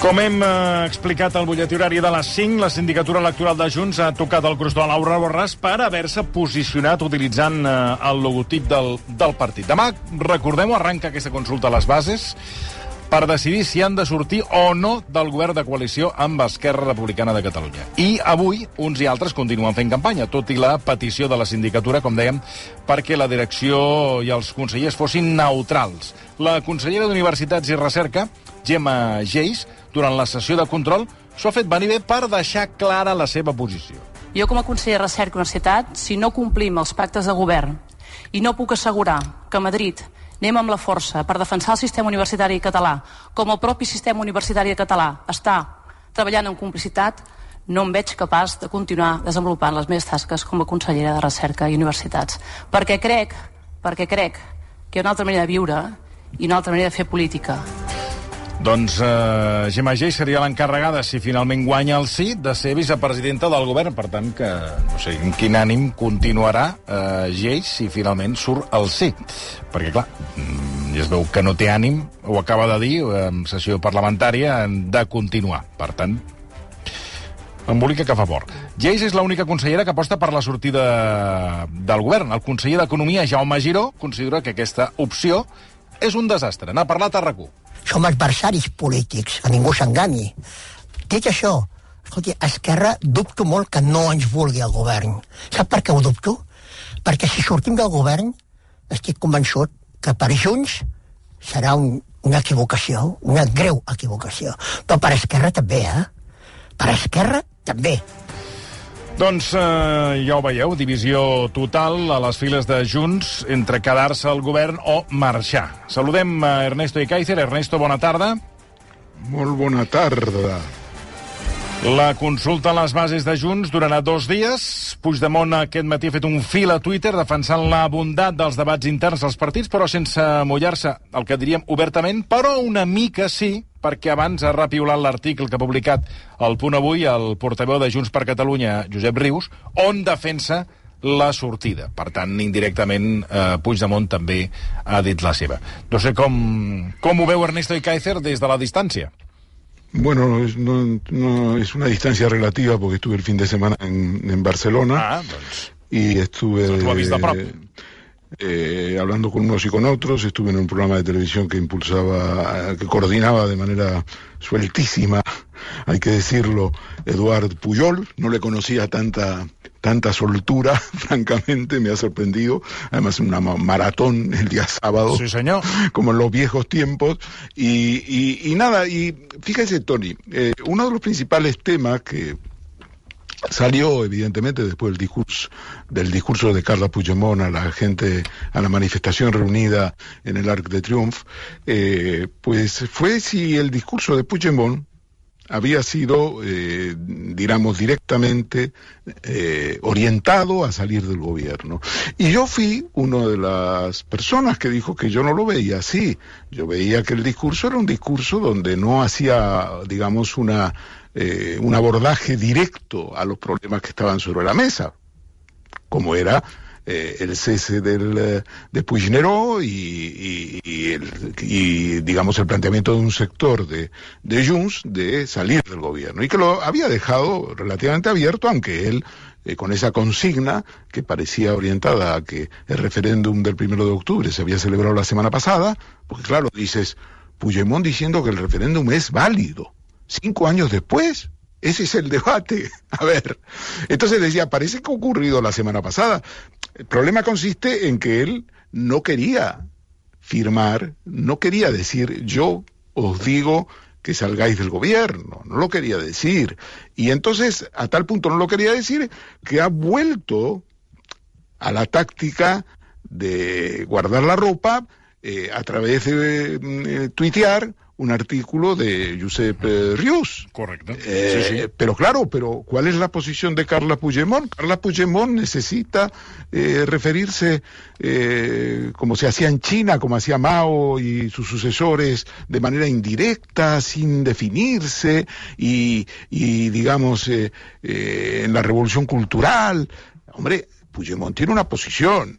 Com hem eh, explicat al butlletí horari de les 5, la sindicatura electoral de Junts ha tocat el crostó a Laura Borràs per haver-se posicionat utilitzant eh, el logotip del, del partit. Demà, recordem-ho, arranca aquesta consulta a les bases per decidir si han de sortir o no del govern de coalició amb Esquerra Republicana de Catalunya. I avui uns i altres continuen fent campanya, tot i la petició de la sindicatura, com dèiem, perquè la direcció i els consellers fossin neutrals. La consellera d'Universitats i Recerca, Gemma Geis, durant la sessió de control, s'ho ha fet venir bé per deixar clara la seva posició. Jo, com a conseller de Recerca i Universitat, si no complim els pactes de govern i no puc assegurar que Madrid anem amb la força per defensar el sistema universitari català, com el propi sistema universitari català està treballant en complicitat, no em veig capaç de continuar desenvolupant les meves tasques com a consellera de Recerca i Universitats. Perquè crec, perquè crec que hi ha una altra manera de viure i una altra manera de fer política. Doncs eh, Gemma Geix seria l'encarregada, si finalment guanya el sí, de ser vicepresidenta del govern. Per tant, que no sé en quin ànim continuarà eh, Geix si finalment surt el sí. Perquè, clar, mm, ja es veu que no té ànim, ho acaba de dir, en sessió parlamentària, de continuar. Per tant, embolica que fa fort. Geis és l'única consellera que aposta per la sortida del govern. El conseller d'Economia, Jaume Giró, considera que aquesta opció és un desastre. N'ha parlat a RAC1 som adversaris polítics, que ningú s'enganyi. Dit això, escolti, Esquerra dubto molt que no ens vulgui el govern. Sap per què ho dubto? Perquè si sortim del govern, estic convençut que per Junts serà un, una equivocació, una greu equivocació. Però per Esquerra també, eh? Per Esquerra també. Doncs eh, ja ho veieu, divisió total a les files de Junts entre quedar-se al govern o marxar. Saludem a Ernesto Icaizer. Ernesto, bona tarda. Molt bona tarda. La consulta a les bases de Junts durarà dos dies. Puigdemont aquest matí ha fet un fil a Twitter defensant la bondat dels debats interns dels partits, però sense mullar-se, el que diríem obertament, però una mica sí, perquè abans ha repiolat l'article que ha publicat el Punt Avui el portaveu de Junts per Catalunya, Josep Rius, on defensa la sortida. Per tant, indirectament, eh, Puigdemont també ha dit la seva. No sé com, com ho veu Ernesto Icaizer des de la distància. Bueno, no, no, es una distancia relativa porque estuve el fin de semana en, en Barcelona Ah, doncs... y estuve... Ho ha vist de prop. eh, hablando con unos y con otros, estuve en un programa de televisión que impulsaba, que coordinaba de manera sueltísima, hay que decirlo, Eduard Puyol, no le conocía tanta tanta soltura, francamente, me ha sorprendido, además una ma- maratón el día sábado, Sí, senyor. como en los viejos tiempos, y, y- y nada, y fíjese Tony, eh, uno de los principales temas que Salió, evidentemente, después del discurso, del discurso de Carla Puigdemont a la gente, a la manifestación reunida en el Arc de Triomphe, eh, pues fue si el discurso de Puigdemont había sido, eh, directamente eh, orientado a salir del gobierno. Y yo fui una de las personas que dijo que yo no lo veía así. Yo veía que el discurso era un discurso donde no hacía, digamos, una, eh, un abordaje directo a los problemas que estaban sobre la mesa, como era eh, el cese del, eh, de Puigneró y, digamos, el planteamiento de un sector de, de Junts de salir del gobierno y que lo había dejado relativamente abierto, aunque él, eh, con esa consigna que parecía orientada a que el referéndum del primero de octubre se había celebrado la semana pasada, porque claro, dices, Puigdemont diciendo que el referéndum es válido, cinco años después. Ese es el debate. A ver, entonces decía, parece que ha ocurrido la semana pasada. El problema consiste en que él no quería firmar, no quería decir, yo os digo que salgáis del gobierno, no lo quería decir. Y entonces, a tal punto no lo quería decir, que ha vuelto a la táctica de guardar la ropa eh, a través de eh, tuitear un artículo de Josep eh, Rius. Correcte. Eh, sí, sí. Pero claro, pero ¿cuál es la posición de Carla Puigdemont? Carla Puigdemont necesita eh, referirse eh, como se hacía en China, como hacía Mao y sus sucesores, de manera indirecta, sin definirse, y, y digamos, eh, eh, en la revolución cultural. Hombre, Puigdemont tiene una posición.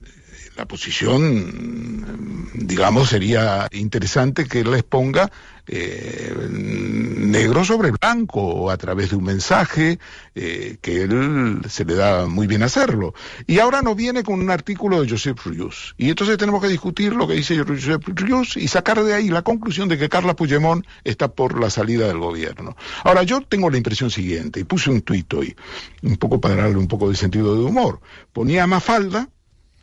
La posición, digamos, sería interesante que él les ponga eh, negro sobre blanco a través de un mensaje eh, que él se le da muy bien hacerlo. Y ahora nos viene con un artículo de Joseph Rius. Y entonces tenemos que discutir lo que dice Joseph Rius y sacar de ahí la conclusión de que Carla Puigdemont está por la salida del gobierno. Ahora, yo tengo la impresión siguiente, y puse un tuit hoy, un poco para darle un poco de sentido de humor. Ponía Mafalda,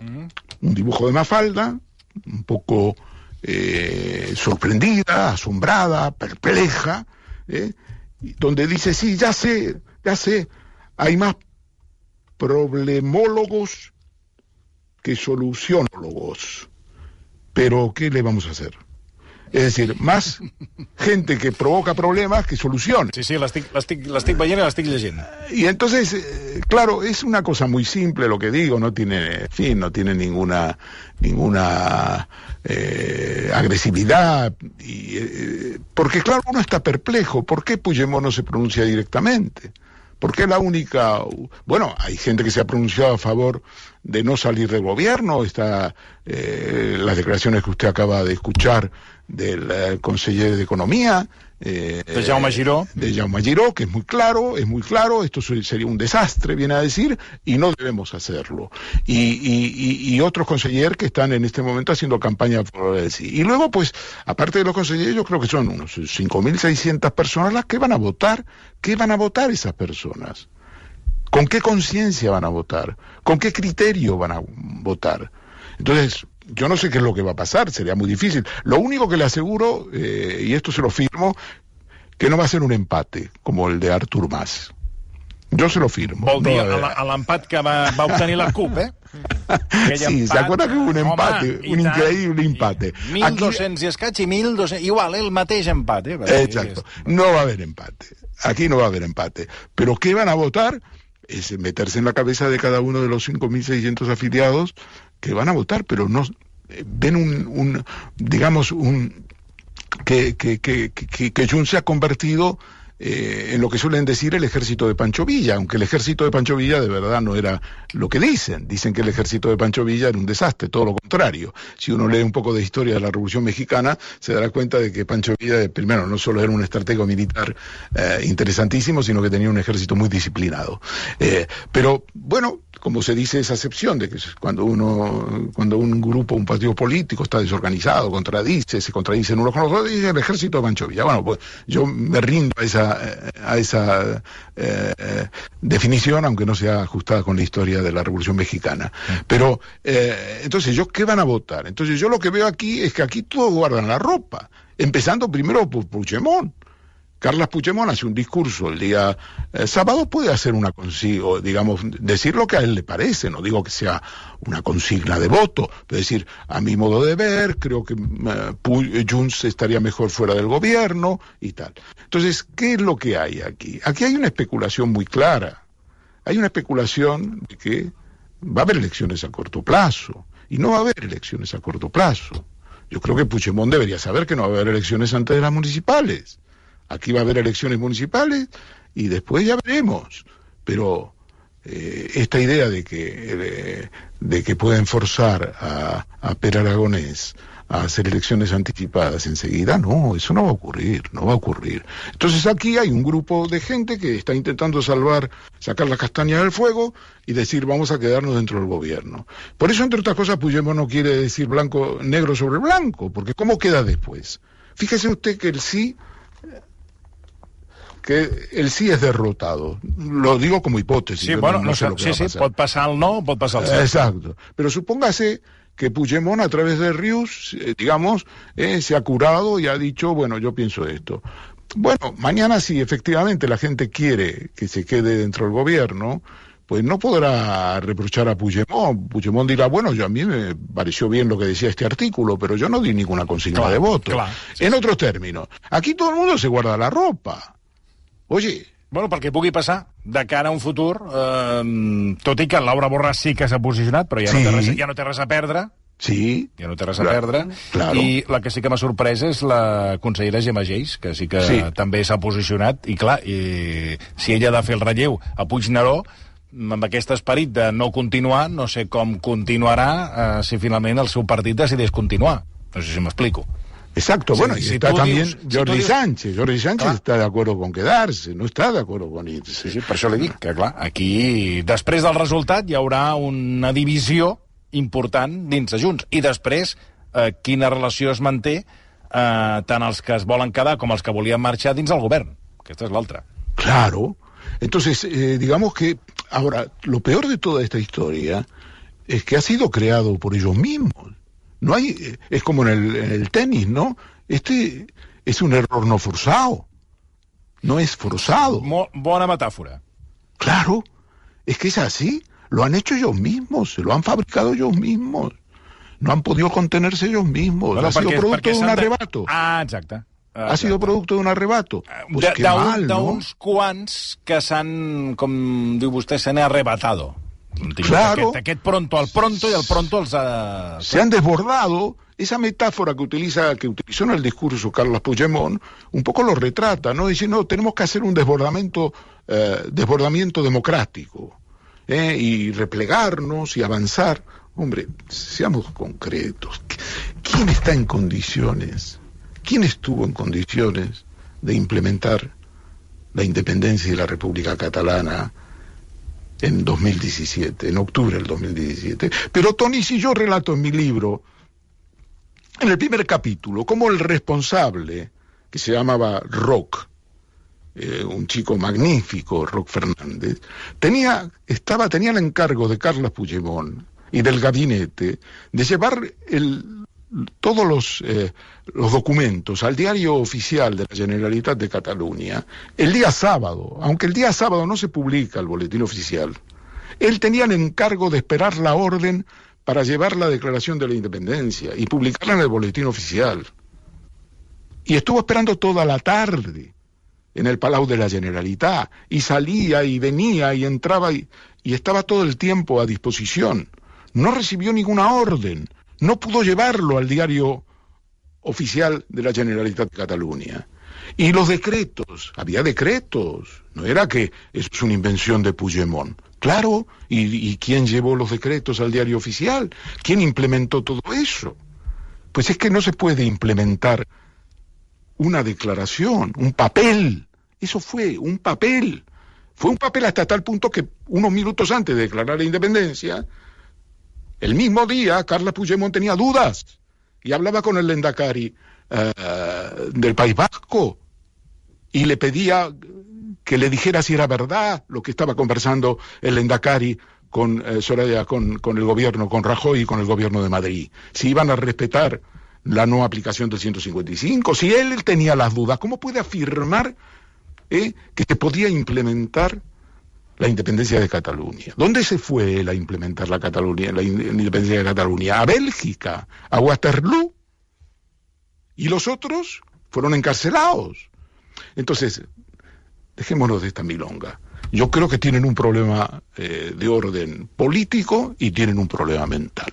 un dibujo de Mafalda, un poco eh, sorprendida, asombrada, perpleja, ¿eh? donde dice, sí, ya sé, ya sé, hay más problemólogos que solucionólogos. Pero, ¿qué le vamos a hacer? Es decir, más gente que provoca problemas que soluciones. Sí, sí, l'estic veient i l'estic llegint. Y entonces, eh, claro, es una cosa muy simple lo que digo, no tiene, en fin, no tiene ninguna, ninguna eh, agresividad. Y, eh, porque claro, uno está perplejo. ¿Por qué Puigdemont no se pronuncia directamente? ¿Por qué la única... Bueno, hay gente que se ha pronunciado a favor de no salir del gobierno, está eh, las declaraciones que usted acaba de escuchar del eh, consejero de Economía. Eh, de Jaume Giró. De Jaume Giró, que es muy claro, es muy claro, esto sería un desastre, viene a decir, y no debemos hacerlo. Y, y, y otros consejeros que están en este momento haciendo campaña por el sí. Y luego, pues, aparte de los consejeros, yo creo que son unos 5.600 personas las que van a votar. ¿Qué van a votar esas personas? ¿Con qué conciencia van a votar? ¿Con qué criterio van a votar? Entonces, yo no sé qué es lo que va a pasar, sería muy difícil. Lo único que le aseguro, eh, y esto se lo firmo, que no va a ser un empate como el de Artur Mas. Yo se lo firmo. Vol dir, no, a l'empat que va, va obtenir la CUP, eh? sí, ¿se acuerda que un empate? Home, un increíble empate. 1.200 i escaig i 1.200... Igual, el mateix empate. Eh? Exacto. No va a haber empate. Aquí no va a haber empate. Pero ¿qué van a votar? Es meterse en la cabeza de cada uno de los 5.600 afiliados que van a votar, pero no eh, ven un, un digamos, un que, que, que, que, que Jun se ha convertido eh, en lo que suelen decir el ejército de Pancho Villa, aunque el ejército de Pancho Villa de verdad no era lo que dicen. Dicen que el ejército de Pancho Villa era un desastre, todo lo contrario. Si uno lee un poco de historia de la Revolución Mexicana, se dará cuenta de que Pancho Villa, primero, no solo era un estratego militar eh, interesantísimo, sino que tenía un ejército muy disciplinado. Eh, pero, bueno, como se dice esa acepción de que cuando uno, cuando un grupo, un partido político está desorganizado, contradice, se contradicen unos con los otros, dice el ejército de Pancho Villa. Bueno, pues yo me rindo a esa a esa eh, definición, aunque no sea ajustada con la historia de la Revolución Mexicana. Pero, eh, entonces, ¿yo qué van a votar? Entonces, yo lo que veo aquí es que aquí todos guardan la ropa, empezando primero por Puigdemont. Carlos Puigdemont hace un discurso el día eh, sábado, puede hacer una consigna, digamos, decir lo que a él le parece, no digo que sea una consigna de voto, pero decir, a mi modo de ver, creo que Junts estaría mejor fuera del gobierno y tal. Entonces, ¿qué es lo que hay aquí? Aquí hay una especulación muy clara. Hay una especulación de que va a haber elecciones a corto plazo y no va a haber elecciones a corto plazo. Yo creo que Puigdemont debería saber que no va a haber elecciones antes de las municipales. Aquí va a haber elecciones municipales y después ya veremos. Pero eh, esta idea de que, eh, de que pueden forzar a, a Per Aragonés a hacer elecciones anticipadas enseguida, no, eso no va a ocurrir, no va a ocurrir. Entonces aquí hay un grupo de gente que está intentando salvar, sacar la castaña del fuego y decir vamos a quedarnos dentro del gobierno. Por eso, entre otras cosas, Puigdemont no quiere decir blanco, negro sobre blanco, porque ¿cómo queda después? Fíjese usted que el sí que el sí es derrotado. Lo digo como hipótesis. Sí, bueno, no, no sé lo que sí, sí, pot passar el no, pot passar el sí. Exacto. Pero supóngase que Puigdemont a través de Rius, eh, digamos, eh, se ha curado y ha dicho, bueno, yo pienso esto. Bueno, mañana si efectivamente la gente quiere que se quede dentro del gobierno, pues no podrá reprochar a Puigdemont. Puigdemont dirá, bueno, yo a mí me pareció bien lo que decía este artículo, pero yo no di ninguna consigna de voto. Sí, en sí. otros términos, aquí todo el mundo se guarda la ropa. Oye, Bueno, perquè pugui passar de cara a un futur, eh, tot i que Laura Borràs sí que s'ha posicionat, però ja, Sí. no té res, ja no té res a perdre, sí, ja no té res a Clar, perdre, claro. i la que sí que m'ha sorprès és la consellera Gemma Geis, que sí que Sí. també s'ha posicionat, i clar, i, si ella ha de fer el relleu a Puigneró, amb aquest esperit de no continuar, no sé com continuarà eh, si finalment el seu partit decideix continuar. No sé si m'explico. Exacto, Sí, bueno, si y está tú también dius- si Jordi dius- Sánchez. Jordi Sánchez Clar. está de acuerdo con quedarse, no está de acuerdo con irse. Sí, sí, per això li dic que, clar, aquí, després del resultat, hi haurà una divisió important dins de Junts. I després, eh, quina relació es manté eh, tant els que es volen quedar com els que volien marxar dins del govern. Aquesta és l'altra. Claro. Entonces, eh, digamos que, ahora, lo peor de toda esta historia es que ha sido creado por ellos mismos. No hay, eh, es como en el, en el tenis, ¿no? Este es un error no forzado. No es forzado. Mo bona metàfora. Claro, es que es así. Lo han hecho ellos mismos, se lo han fabricado ellos mismos. No han podido contenerse ellos mismos. ha sido producto perquè de un de- arrebato. Ah, exacte. Ha sido producto de un arrebato. Pues d'un- mal, ¿no? Quants que s'han, com diu vostè, s'han arrebatado. Claro. Aquest pronto al pronto i el pronto ha... se han desbordado. Esa metáfora que utiliza, que utilizó en el discurso Carlos Puigdemont, un poco lo retrata, ¿no? Dice, no, tenemos que hacer un desbordamiento, eh, desbordamiento democrático, ¿eh? y replegarnos y avanzar. Hombre, seamos concretos. ¿Quién está en condiciones? ¿Quién estuvo en condiciones de implementar la independencia de la República Catalana en 2017, en octubre del 2017. Pero Tony, si yo relato en mi libro, en el primer capítulo, como el responsable, que se llamaba Rock, eh, un chico magnífico, Rock Fernández, tenía, estaba, tenía el encargo de Carlos Puigdemont y del gabinete de llevar el, todos los, eh, los documentos al diario oficial de la Generalitat de Cataluña el día sábado, aunque el día sábado no se publica el boletín oficial. Él tenía el encargo de esperar la orden para llevar la declaración de la independencia y publicarla en el boletín oficial. Y estuvo esperando toda la tarde en el Palau de la Generalitat y salía y venía y entraba y estaba todo el tiempo a disposición. No recibió ninguna orden, no pudo llevarlo al diario oficial de la Generalitat de Cataluña. Y los decretos, había decretos, no era que es una invención de Puigdemont. Claro, ¿y, y quién llevó los decretos al diario oficial? ¿Quién implementó todo eso? Pues es que no se puede implementar una declaración, un papel. Eso fue un papel. Fue un papel hasta tal punto que unos minutos antes de declarar la independencia, el mismo día Carla Puigdemont tenía dudas y hablaba con el Lendakari eh, del País Vasco y le pedía que le dijera si era verdad lo que estaba conversando el Lendakari con eh, Soraya, con, con el gobierno, con Rajoy y con el gobierno de Madrid. Si iban a respetar la no aplicación del 155, si él tenía las dudas, ¿cómo puede afirmar eh, que se podía implementar la independencia de Cataluña? ¿Dónde se fue él a implementar la, Cataluña, la in- independencia de Cataluña? A Bélgica, a Waterloo. Y los otros fueron encarcelados. Entonces, dejémonos de esta milonga. Yo creo que tienen un problema eh, de orden político y tienen un problema mental.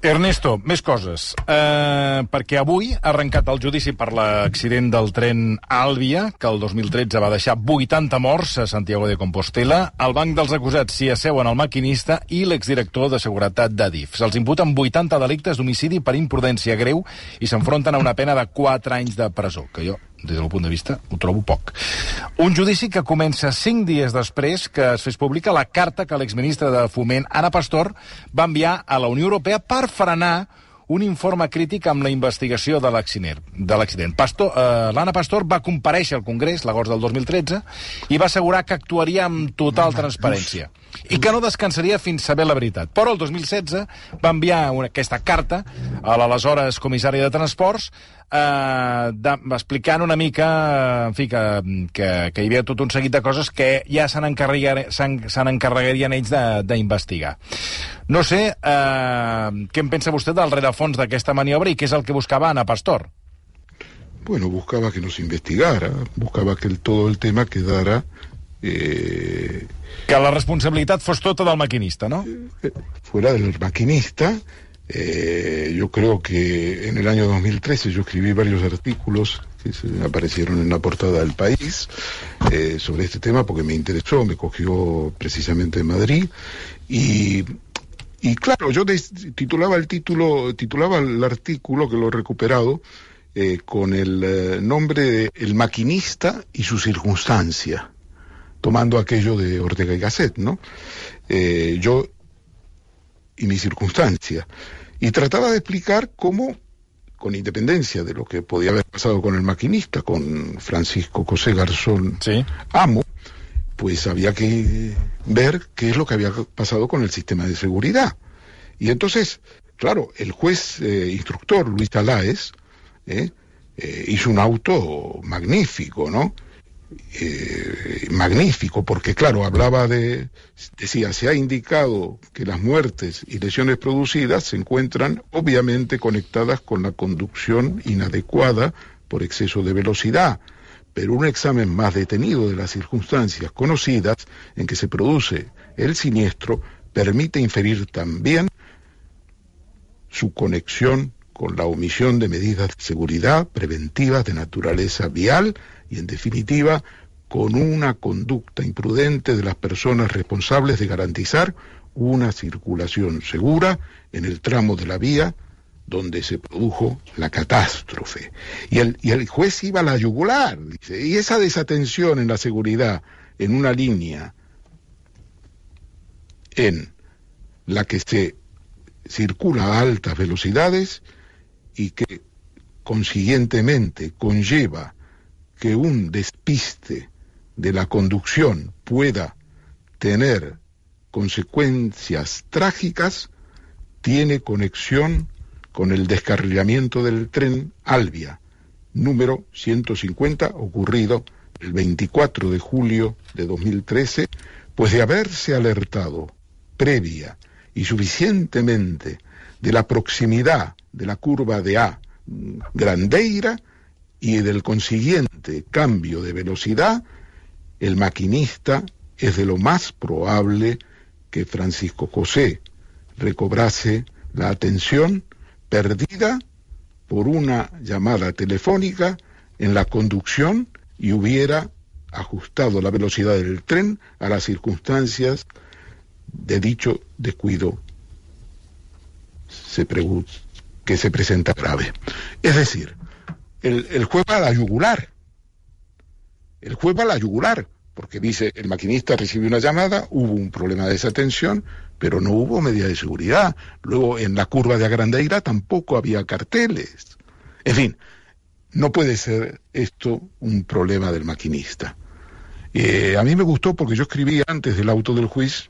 Ernesto, més coses. Uh, perquè avui ha arrencat el judici per l'accident del tren Àlvia, que el 2013 va deixar 80 morts a Santiago de Compostela. Al banc dels acusats s'hi asseuen el maquinista i l'exdirector de seguretat d'Adif. Se'ls imputen 80 delictes d'homicidi per imprudència greu i s'enfronten a una pena de 4 anys de presó, que jo des del punt de vista, ho trobo poc. Un judici que comença cinc dies després que es fes pública la carta que l'exministre de Foment, Anna Pastor, va enviar a la Unió Europea per frenar un informe crític amb la investigació de l'accident. De l'accident. Pastor, eh, L'Anna Pastor va compareixer al Congrés l'agost del 2013 i va assegurar que actuaria amb total transparència i que no descansaria fins saber la veritat. Però el 2016 va enviar una, aquesta carta a l'aleshores comissari de Transports eh, de, explicant una mica eh, en fi, que, que, que hi havia tot un seguit de coses que ja se n'encarregarien ells d'investigar. No sé eh, què en pensa vostè del rerefons d'aquesta maniobra i què és el que buscava Ana Pastor. Bueno, buscaba que nos investigara, buscaba que el- todo el tema quedara eh, Que la responsabilitat fos tota del maquinista, no? fuera del maquinista. Eh, yo creo que en el año 2013 yo escribí varios artículos que se- aparecieron en la portada del país eh, sobre este tema porque me interesó, me cogió precisamente en Madrid y Y claro, yo titulaba el título, titulaba el artículo que lo he recuperado eh, con el eh, nombre de El maquinista y su circunstancia, tomando aquello de Ortega y Gasset, ¿no? Eh, yo y mi circunstancia. Y trataba de explicar cómo, con independencia de lo que podía haber pasado con el maquinista, con Francisco José Garzón Amo, pues había que ver qué es lo que había pasado con el sistema de seguridad. Y entonces, claro, el juez eh, instructor Luis Taláez eh, eh, hizo un auto magnífico, ¿no? magnífico, porque claro, hablaba de, decía, se ha indicado que las muertes y lesiones producidas se encuentran obviamente conectadas con la conducción inadecuada por exceso de velocidad, pero un examen más detenido de las circunstancias conocidas en que se produce el siniestro permite inferir también su conexión con la omisión de medidas de seguridad preventivas de naturaleza vial y, en definitiva, con una conducta imprudente de las personas responsables de garantizar una circulación segura en el tramo de la vía donde se produjo la catástrofe. Y el, y el juez iba a la yugular, dice, y esa desatención en la seguridad en una línea en la que se circula a altas velocidades y que consiguientemente conlleva que un despiste de la conducción pueda tener consecuencias trágicas, tiene conexión con el descarrilamiento del tren Albia, número 150, ocurrido el 24 de julio de 2013, pues de haberse alertado previa y suficientemente de la proximidad de la curva de A Grandeira y del consiguiente cambio de velocidad, el maquinista es de lo más probable que Francisco José recobrase la atención perdida por una llamada telefónica en la conducción y hubiera ajustado la velocidad del tren a las circunstancias de dicho descuido se que se presenta grave. Es decir, el, el juez va a la yugular. El juez va a la yugular, porque dice, el maquinista recibió una llamada, hubo un problema de desatención, pero no hubo medida de seguridad. Luego, en la curva de Agrandeira tampoco había carteles. En fin, no puede ser esto un problema del maquinista. Eh, a mí me gustó porque yo escribí antes del auto del juez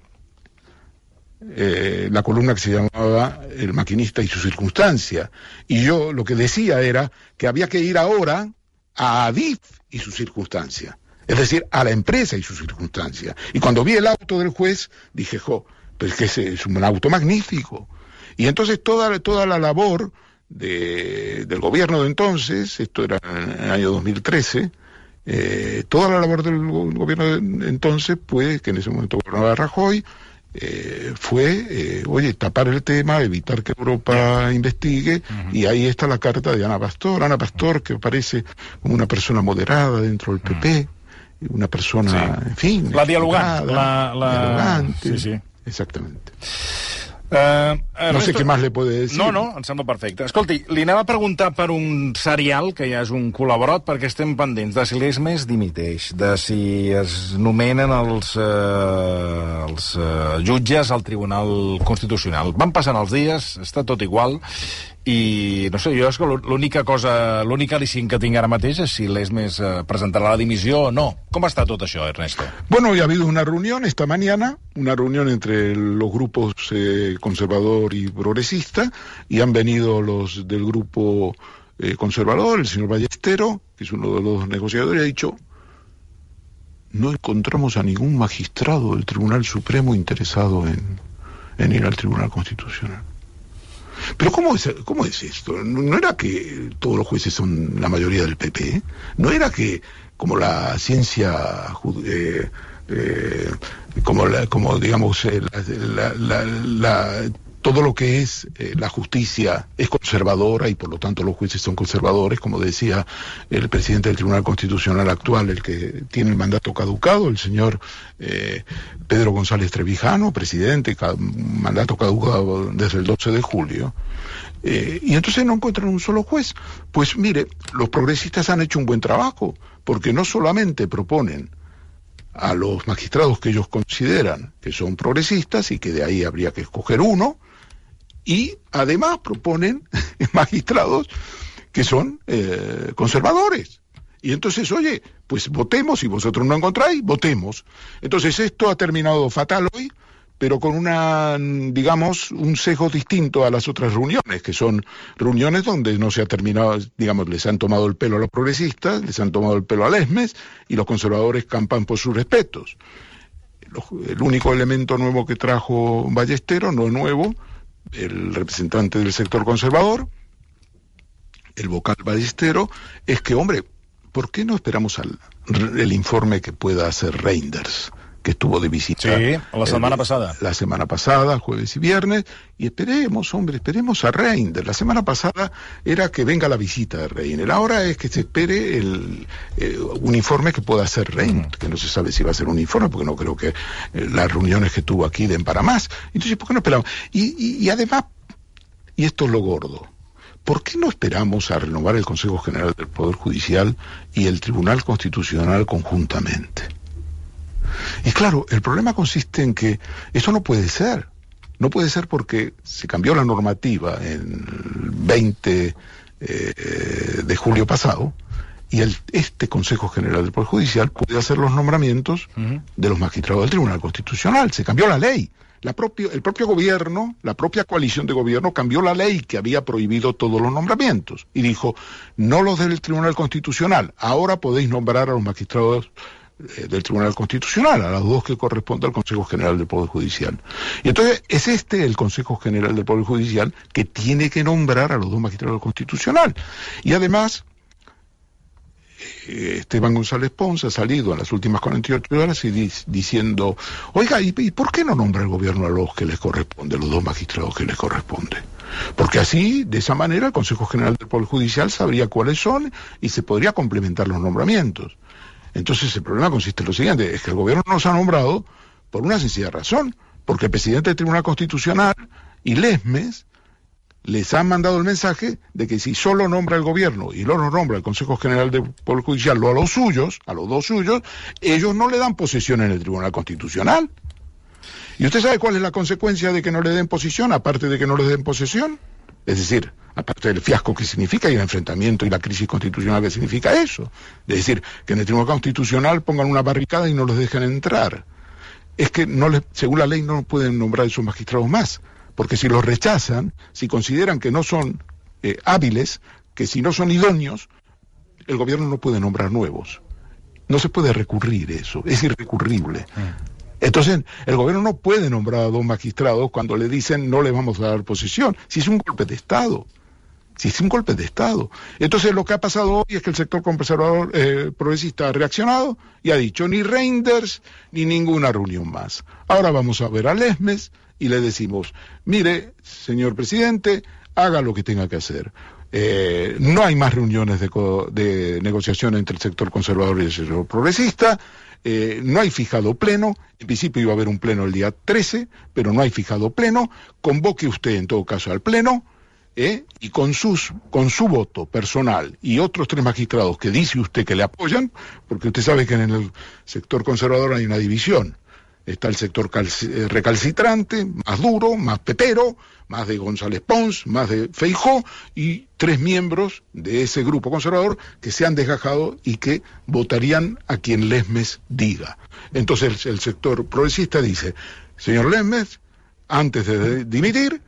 eh, la columna que se llamaba El maquinista y su circunstancia. Y yo lo que decía era que había que ir ahora a Adif y su circunstancia. Es decir, a la empresa y su circunstancia. Y cuando vi el auto del juez, dije, jo, pues que es un auto magnífico. Y entonces toda, toda la labor de, del gobierno de entonces, esto era en el año 2013, eh, toda la labor del gobierno de entonces, pues, que en ese momento gobernaba Rajoy, eh, fue, eh, oye, tapar el tema, evitar que Europa investigue, y ahí está la carta de Ana Pastor. Ana Pastor, que parece como una persona moderada dentro del PP, una persona, en fin. La dialogante. La, la... Dialogante. Sí, sí. Exactamente. Uh, no sé què més li puc dir. No, no, em sembla perfecte. Escolti, li anem a preguntar per un serial, que ja és un col·laborat, perquè estem pendents de si l'ESMES dimiteix, de si es nomenen els, uh, els uh, jutges al Tribunal Constitucional. Van passant els dies, està tot igual, i no sé, jo és que l'única cosa, l'únic al·licient que tinc ara mateix és si l'ESMES eh, presentarà la dimissió o no. Com està tot això, Ernesto? Bueno, ya ha habido una reunión esta mañana, una reunión entre los grupos eh, conservador y progresista, y han venido los del grupo eh, conservador, el señor Ballestero, que es uno de los negociadores, ha dicho, no encontramos a ningún magistrado del Tribunal Supremo interesado en, en ir al Tribunal Constitucional. Pero ¿cómo es, cómo es esto? ¿No era que todos los jueces son la mayoría del PP? ¿No era que como la ciencia... Eh, eh, como, como digamos, eh, la, todo lo que es eh, la justicia es conservadora y por lo tanto los jueces son conservadores, como decía el presidente del Tribunal Constitucional actual, el que tiene el mandato caducado, el señor eh, Pedro González Trevijano, presidente, mandato caducado desde el 12 de julio. Eh, y entonces no encuentran un solo juez. Pues mire, los progresistas han hecho un buen trabajo, porque no solamente proponen a los magistrados que ellos consideran que son progresistas y que de ahí habría que escoger uno, y además proponen magistrados que son eh, conservadores. Y entonces, oye, pues votemos, si vosotros no encontráis, votemos. Entonces esto ha terminado fatal hoy, pero con una, digamos, un sesgo distinto a las otras reuniones, que son reuniones donde no se ha terminado, digamos, les han tomado el pelo a los progresistas, les han tomado el pelo a Lesmes, y los conservadores campan por sus respetos. El único elemento nuevo que trajo Ballestero, no nuevo, el representante del sector conservador, el vocal Ballestero, es que, hombre, ¿por qué no esperamos al el informe que pueda hacer Reinders? Que estuvo de visita. Sí, la semana pasada. La semana pasada, jueves y viernes, y esperemos, hombre, esperemos a Reiner. La semana pasada era que venga la visita de Reiner. Ahora es que se espere el, eh, un informe que pueda hacer Reiner, que no se sabe si va a ser un informe, porque no creo que eh, las reuniones que tuvo aquí den para más. Entonces, ¿por qué no esperamos? Y, y además, y esto es lo gordo, ¿por qué no esperamos a renovar el Consejo General del Poder Judicial y el Tribunal Constitucional conjuntamente? Y claro, el problema consiste en que eso no puede ser. No puede ser porque se cambió la normativa en el 20 eh, de julio pasado y el, este Consejo General del Poder Judicial puede hacer los nombramientos de los magistrados del Tribunal Constitucional. Se cambió la ley. La propio, el propio gobierno, la propia coalición de gobierno cambió la ley que había prohibido todos los nombramientos y dijo, no los del Tribunal Constitucional, ahora podéis nombrar a los magistrados del Tribunal Constitucional, a las dos que corresponde al Consejo General del Poder Judicial. Y entonces es este el Consejo General del Poder Judicial que tiene que nombrar a los dos magistrados Constitucional. Y además, eh, Esteban González Pons ha salido en las últimas 48 horas y diciendo, oiga, ¿y, por qué no nombra el gobierno a los que les corresponde, a los dos magistrados que les corresponde? Porque así, de esa manera, el Consejo General del Poder Judicial sabría cuáles son y se podría complementar los nombramientos. Entonces el problema consiste en lo siguiente, es que el gobierno nos ha nombrado por una sencilla razón, porque el presidente del Tribunal Constitucional y Lesmes les han mandado el mensaje de que si solo nombra el gobierno y no nombra el Consejo General del Poder Judicial o a los suyos, a los dos suyos, ellos no le dan posesión en el Tribunal Constitucional. ¿Y usted sabe cuál es la consecuencia de que no le den posesión, aparte de que no le den posesión? Es decir, aparte del fiasco que significa y el enfrentamiento y la crisis constitucional que significa eso. Es decir, que en el Tribunal Constitucional pongan una barricada y no los dejen entrar. Es que según la ley no pueden nombrar esos magistrados más, porque si los rechazan, si consideran que no son eh, hábiles, que si no son idóneos, el gobierno no puede nombrar nuevos. No se puede recurrir eso, es irrecurrible. Entonces, el gobierno no puede nombrar a dos magistrados cuando le dicen no le vamos a dar posesión, si es un golpe de Estado. Si es un golpe de Estado. Entonces, lo que ha pasado hoy es que el sector conservador eh, progresista ha reaccionado y ha dicho ni Reinders ni ninguna reunión más. Ahora vamos a ver a Lesmes y le decimos, mire, señor presidente, haga lo que tenga que hacer. Eh, no hay más reuniones de, de negociación entre el sector conservador y el sector progresista. Eh, no hay fijado pleno, en principio iba a haber un pleno el día 13, pero no hay fijado pleno, convoque usted en todo caso al pleno, ¿eh? y con, sus, con su voto personal y otros tres magistrados que dice usted que le apoyan, porque usted sabe que en el sector conservador hay una división, está el sector eh, recalcitrante, más duro, más pepero, más de González Pons, más de Feijó y tres miembros de ese grupo conservador que se han desgajado y que votarían a quien Lesmes diga. Entonces el, sector progresista dice, señor Lesmes, antes de dimitir,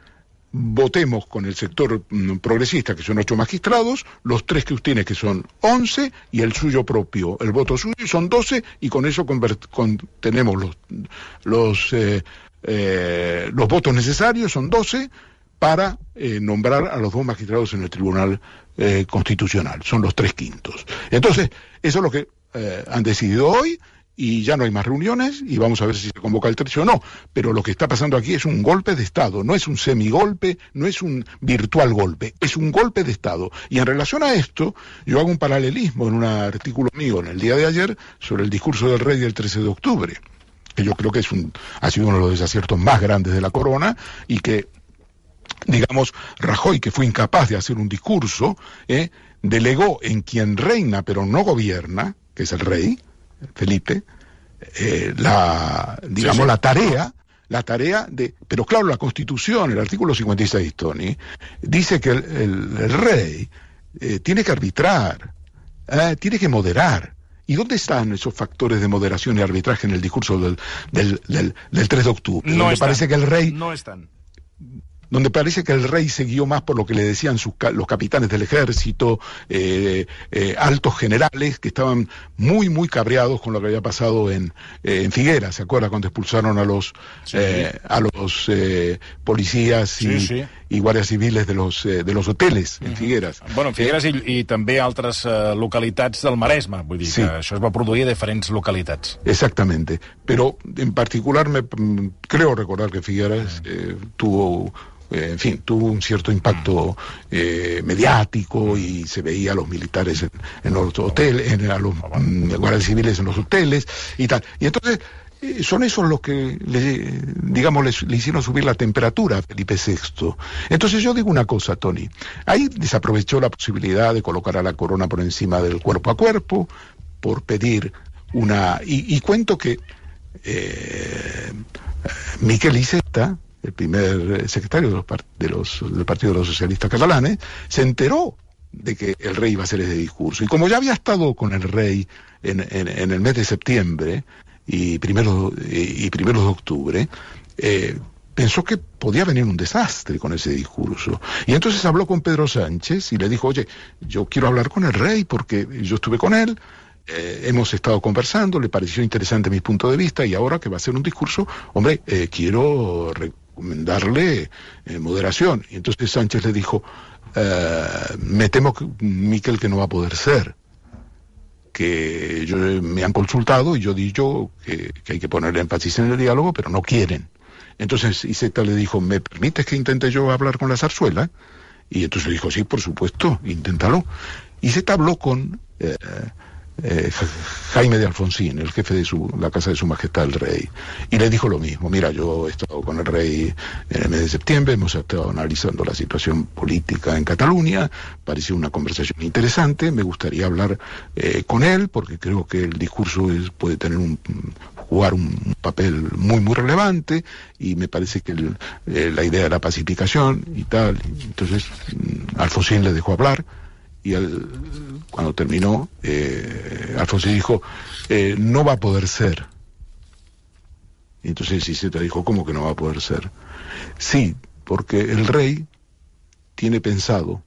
votemos con el sector mm, progresista, que son ocho magistrados, los tres que usted tiene, que son once, y el suyo propio, el voto suyo, son doce, y con eso tenemos los, los, eh, eh, los votos necesarios, son doce, para eh, nombrar a los dos magistrados en el Tribunal Constitucional. Son los tres quintos. Entonces, eso es lo que han decidido hoy, y ya no hay más reuniones y vamos a ver si se convoca el tercio o no. Pero lo que está pasando aquí es un golpe de Estado, no es un semigolpe, no es un virtual golpe, es un golpe de Estado. Y en relación a esto, yo hago un paralelismo en un artículo mío en el día de ayer sobre el discurso del rey del 13 de octubre, que yo creo que es un, ha sido uno de los desaciertos más grandes de la corona y que, digamos, Rajoy, que fue incapaz de hacer un discurso, eh, delegó en quien reina pero no gobierna, que es el rey, Felipe, eh, la, digamos, Sí, sí. la tarea, la tarea de, pero claro, la Constitución, el artículo 56, Tony, dice que el, el- el rey eh, tiene que arbitrar, eh, tiene que moderar. ¿Y dónde están esos factores de moderación y arbitraje en el discurso del, del, del, del 3 de octubre? No están. parece que el rey No están. Donde parece que el rey se guió más por lo que le decían sus los capitanes del ejército, eh, eh, altos generales, que estaban muy, muy cabreados con lo que había pasado en, eh, en Figueras, ¿se acuerda? Cuando expulsaron a los, Sí. eh, a los policías y, Sí, sí. Y guardias civiles de los, eh, de los hoteles en Figueras. Bueno, en Figueres i, i també altres eh, localitats del Maresme, vull dir Sí. que això es va produir a diferents localitats. Exactamente. Pero en particular me mm, creo recordar que Figueras eh, tuvo, eh, en fin, tuvo un cierto impacto eh, mediático y se veía a los militares en, en los hoteles, en, a los mm, guardias civiles en los hoteles y tal. Y entonces eh, son esos los que, le, digamos, le hicieron subir la temperatura a Felipe VI. Entonces yo digo una cosa, Tony. Ahí desaprovechó la posibilidad de colocar a la corona por encima del cuerpo a cuerpo, por pedir una... Y, cuento que eh, Miquel Iceta, el primer eh, secretario de los, de los- del Partido de los Socialistas Catalanes, se enteró de que el rey iba a hacer ese discurso. Y como ya había estado con el rey en, en- en el mes de septiembre y primeros y, y primeros de octubre, eh, pensó que podía venir un desastre con ese discurso. Y entonces habló con Pedro Sánchez y le dijo, oye, yo quiero hablar con el rey porque yo estuve con él, eh, hemos estado conversando, le pareció interesante mi punto de vista y ahora que va a hacer un discurso, hombre, eh, quiero recomendarle eh, moderación. Y entonces Sánchez le dijo, eh, me temo, que, Miquel, que no va a poder ser que yo, me han consultado y yo digo que, que hay que poner énfasis en el diálogo, pero no quieren. Entonces Iseta le dijo, ¿me permites que intente yo hablar con la zarzuela? Y entonces dijo, sí, por supuesto, inténtalo. Iseta habló con eh, eh, Ja- Jaime de Alfonsín, el jefe de su, la casa de su majestad el rey, y le dijo lo mismo, mira, yo he estado con el rey en el mes de septiembre, hemos estado analizando la situación política en Cataluña, pareció una conversación interesante, me gustaría hablar eh, con él, porque creo que el discurso es- puede tener un jugar un, un papel muy muy relevante y me parece que el- eh, la idea de la pacificación y tal. Entonces mm, Alfonsín le dejó hablar y cuando terminó, eh, Alfonsín dijo, eh, no va a poder ser. Y entonces Iseta dijo, ¿cómo que no va a poder ser? Sí, porque el rey tiene pensado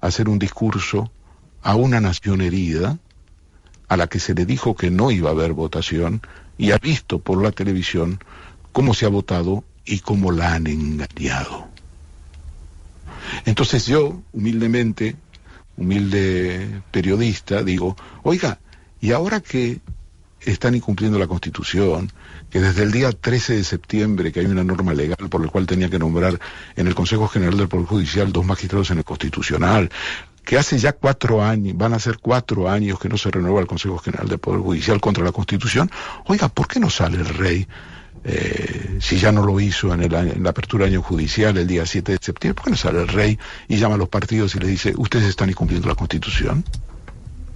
hacer un discurso a una nación herida, a la que se le dijo que no iba a haber votación, y ha visto por la televisión cómo se ha votado y cómo la han engañado. Entonces yo, humildemente, humilde periodista, digo, oiga, y ahora que están incumpliendo la Constitución, que desde el día 13 de septiembre, que hay una norma legal por la cual tenía que nombrar en el Consejo General del Poder Judicial dos magistrados en el Constitucional, que hace ya cuatro años, van a ser cuatro años que no se renueva el Consejo General del Poder Judicial contra la Constitución, oiga, ¿por qué no sale el rey? Eh, si ya no lo hizo en, el en la apertura del año judicial el día 7 de septiembre, ¿por qué no sale el rey y llama a los partidos y les dice, ustedes están incumpliendo la Constitución?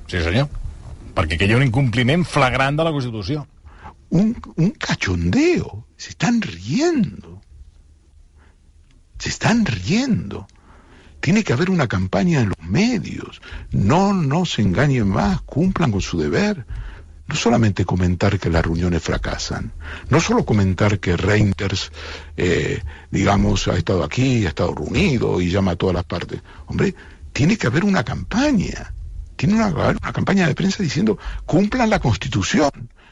Sí, senyor. Perquè aquí hi ha un incompliment flagrant de la Constitució. un, un cachondeo. Se están riendo. Se están riendo. Tiene que haber una campaña en los medios. No, no se engañen más, cumplan con su deber. No solamente comentar que las reuniones fracasan, no solo comentar que Reinders, eh, digamos, ha estado aquí, ha estado reunido y llama a todas las partes. Hombre, tiene que haber una campaña. Tiene una, una campaña de prensa diciendo, cumplan la Constitución.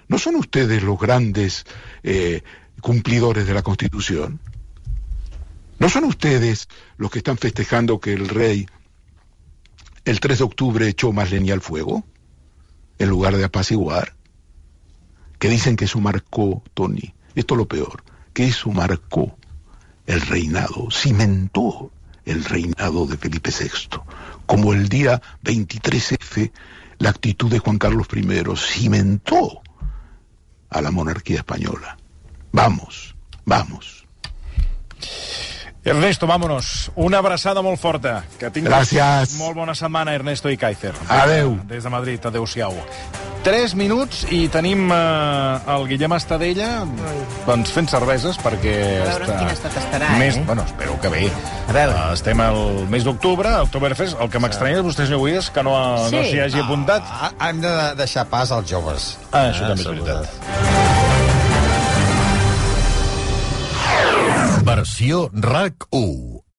¿No son ustedes los grandes eh, cumplidores de la Constitución? ¿No son ustedes los que están festejando que el rey el 3 de octubre echó más leña al fuego en lugar de apaciguar? que dicen que eso marcó, Tony, esto es lo peor, que eso marcó el reinado, cimentó el reinado de Felipe VI, como el día 23F la actitud de Juan Carlos I cimentó a la monarquía española. Vamos, vamos. Ernesto, vámonos. Una abraçada molt forta. Que tinguis Gràcies. molt bona setmana, Ernesto i Kaiser. Adeu. Des de Madrid, adeu-siau. Tres minuts i tenim eh, el Guillem Estadella doncs, fent cerveses perquè... A veure en quin estat estarà, més, eh? Bueno, espero que bé. A veure. Uh, estem al mes d'octubre, Oktoberfest. El que m'estranya és vostè, senyor Guies, que no, Sí. no s'hi hagi apuntat. Ah, Han de deixar pas als joves. Ah, això també és segur. veritat. Versió RAC 1.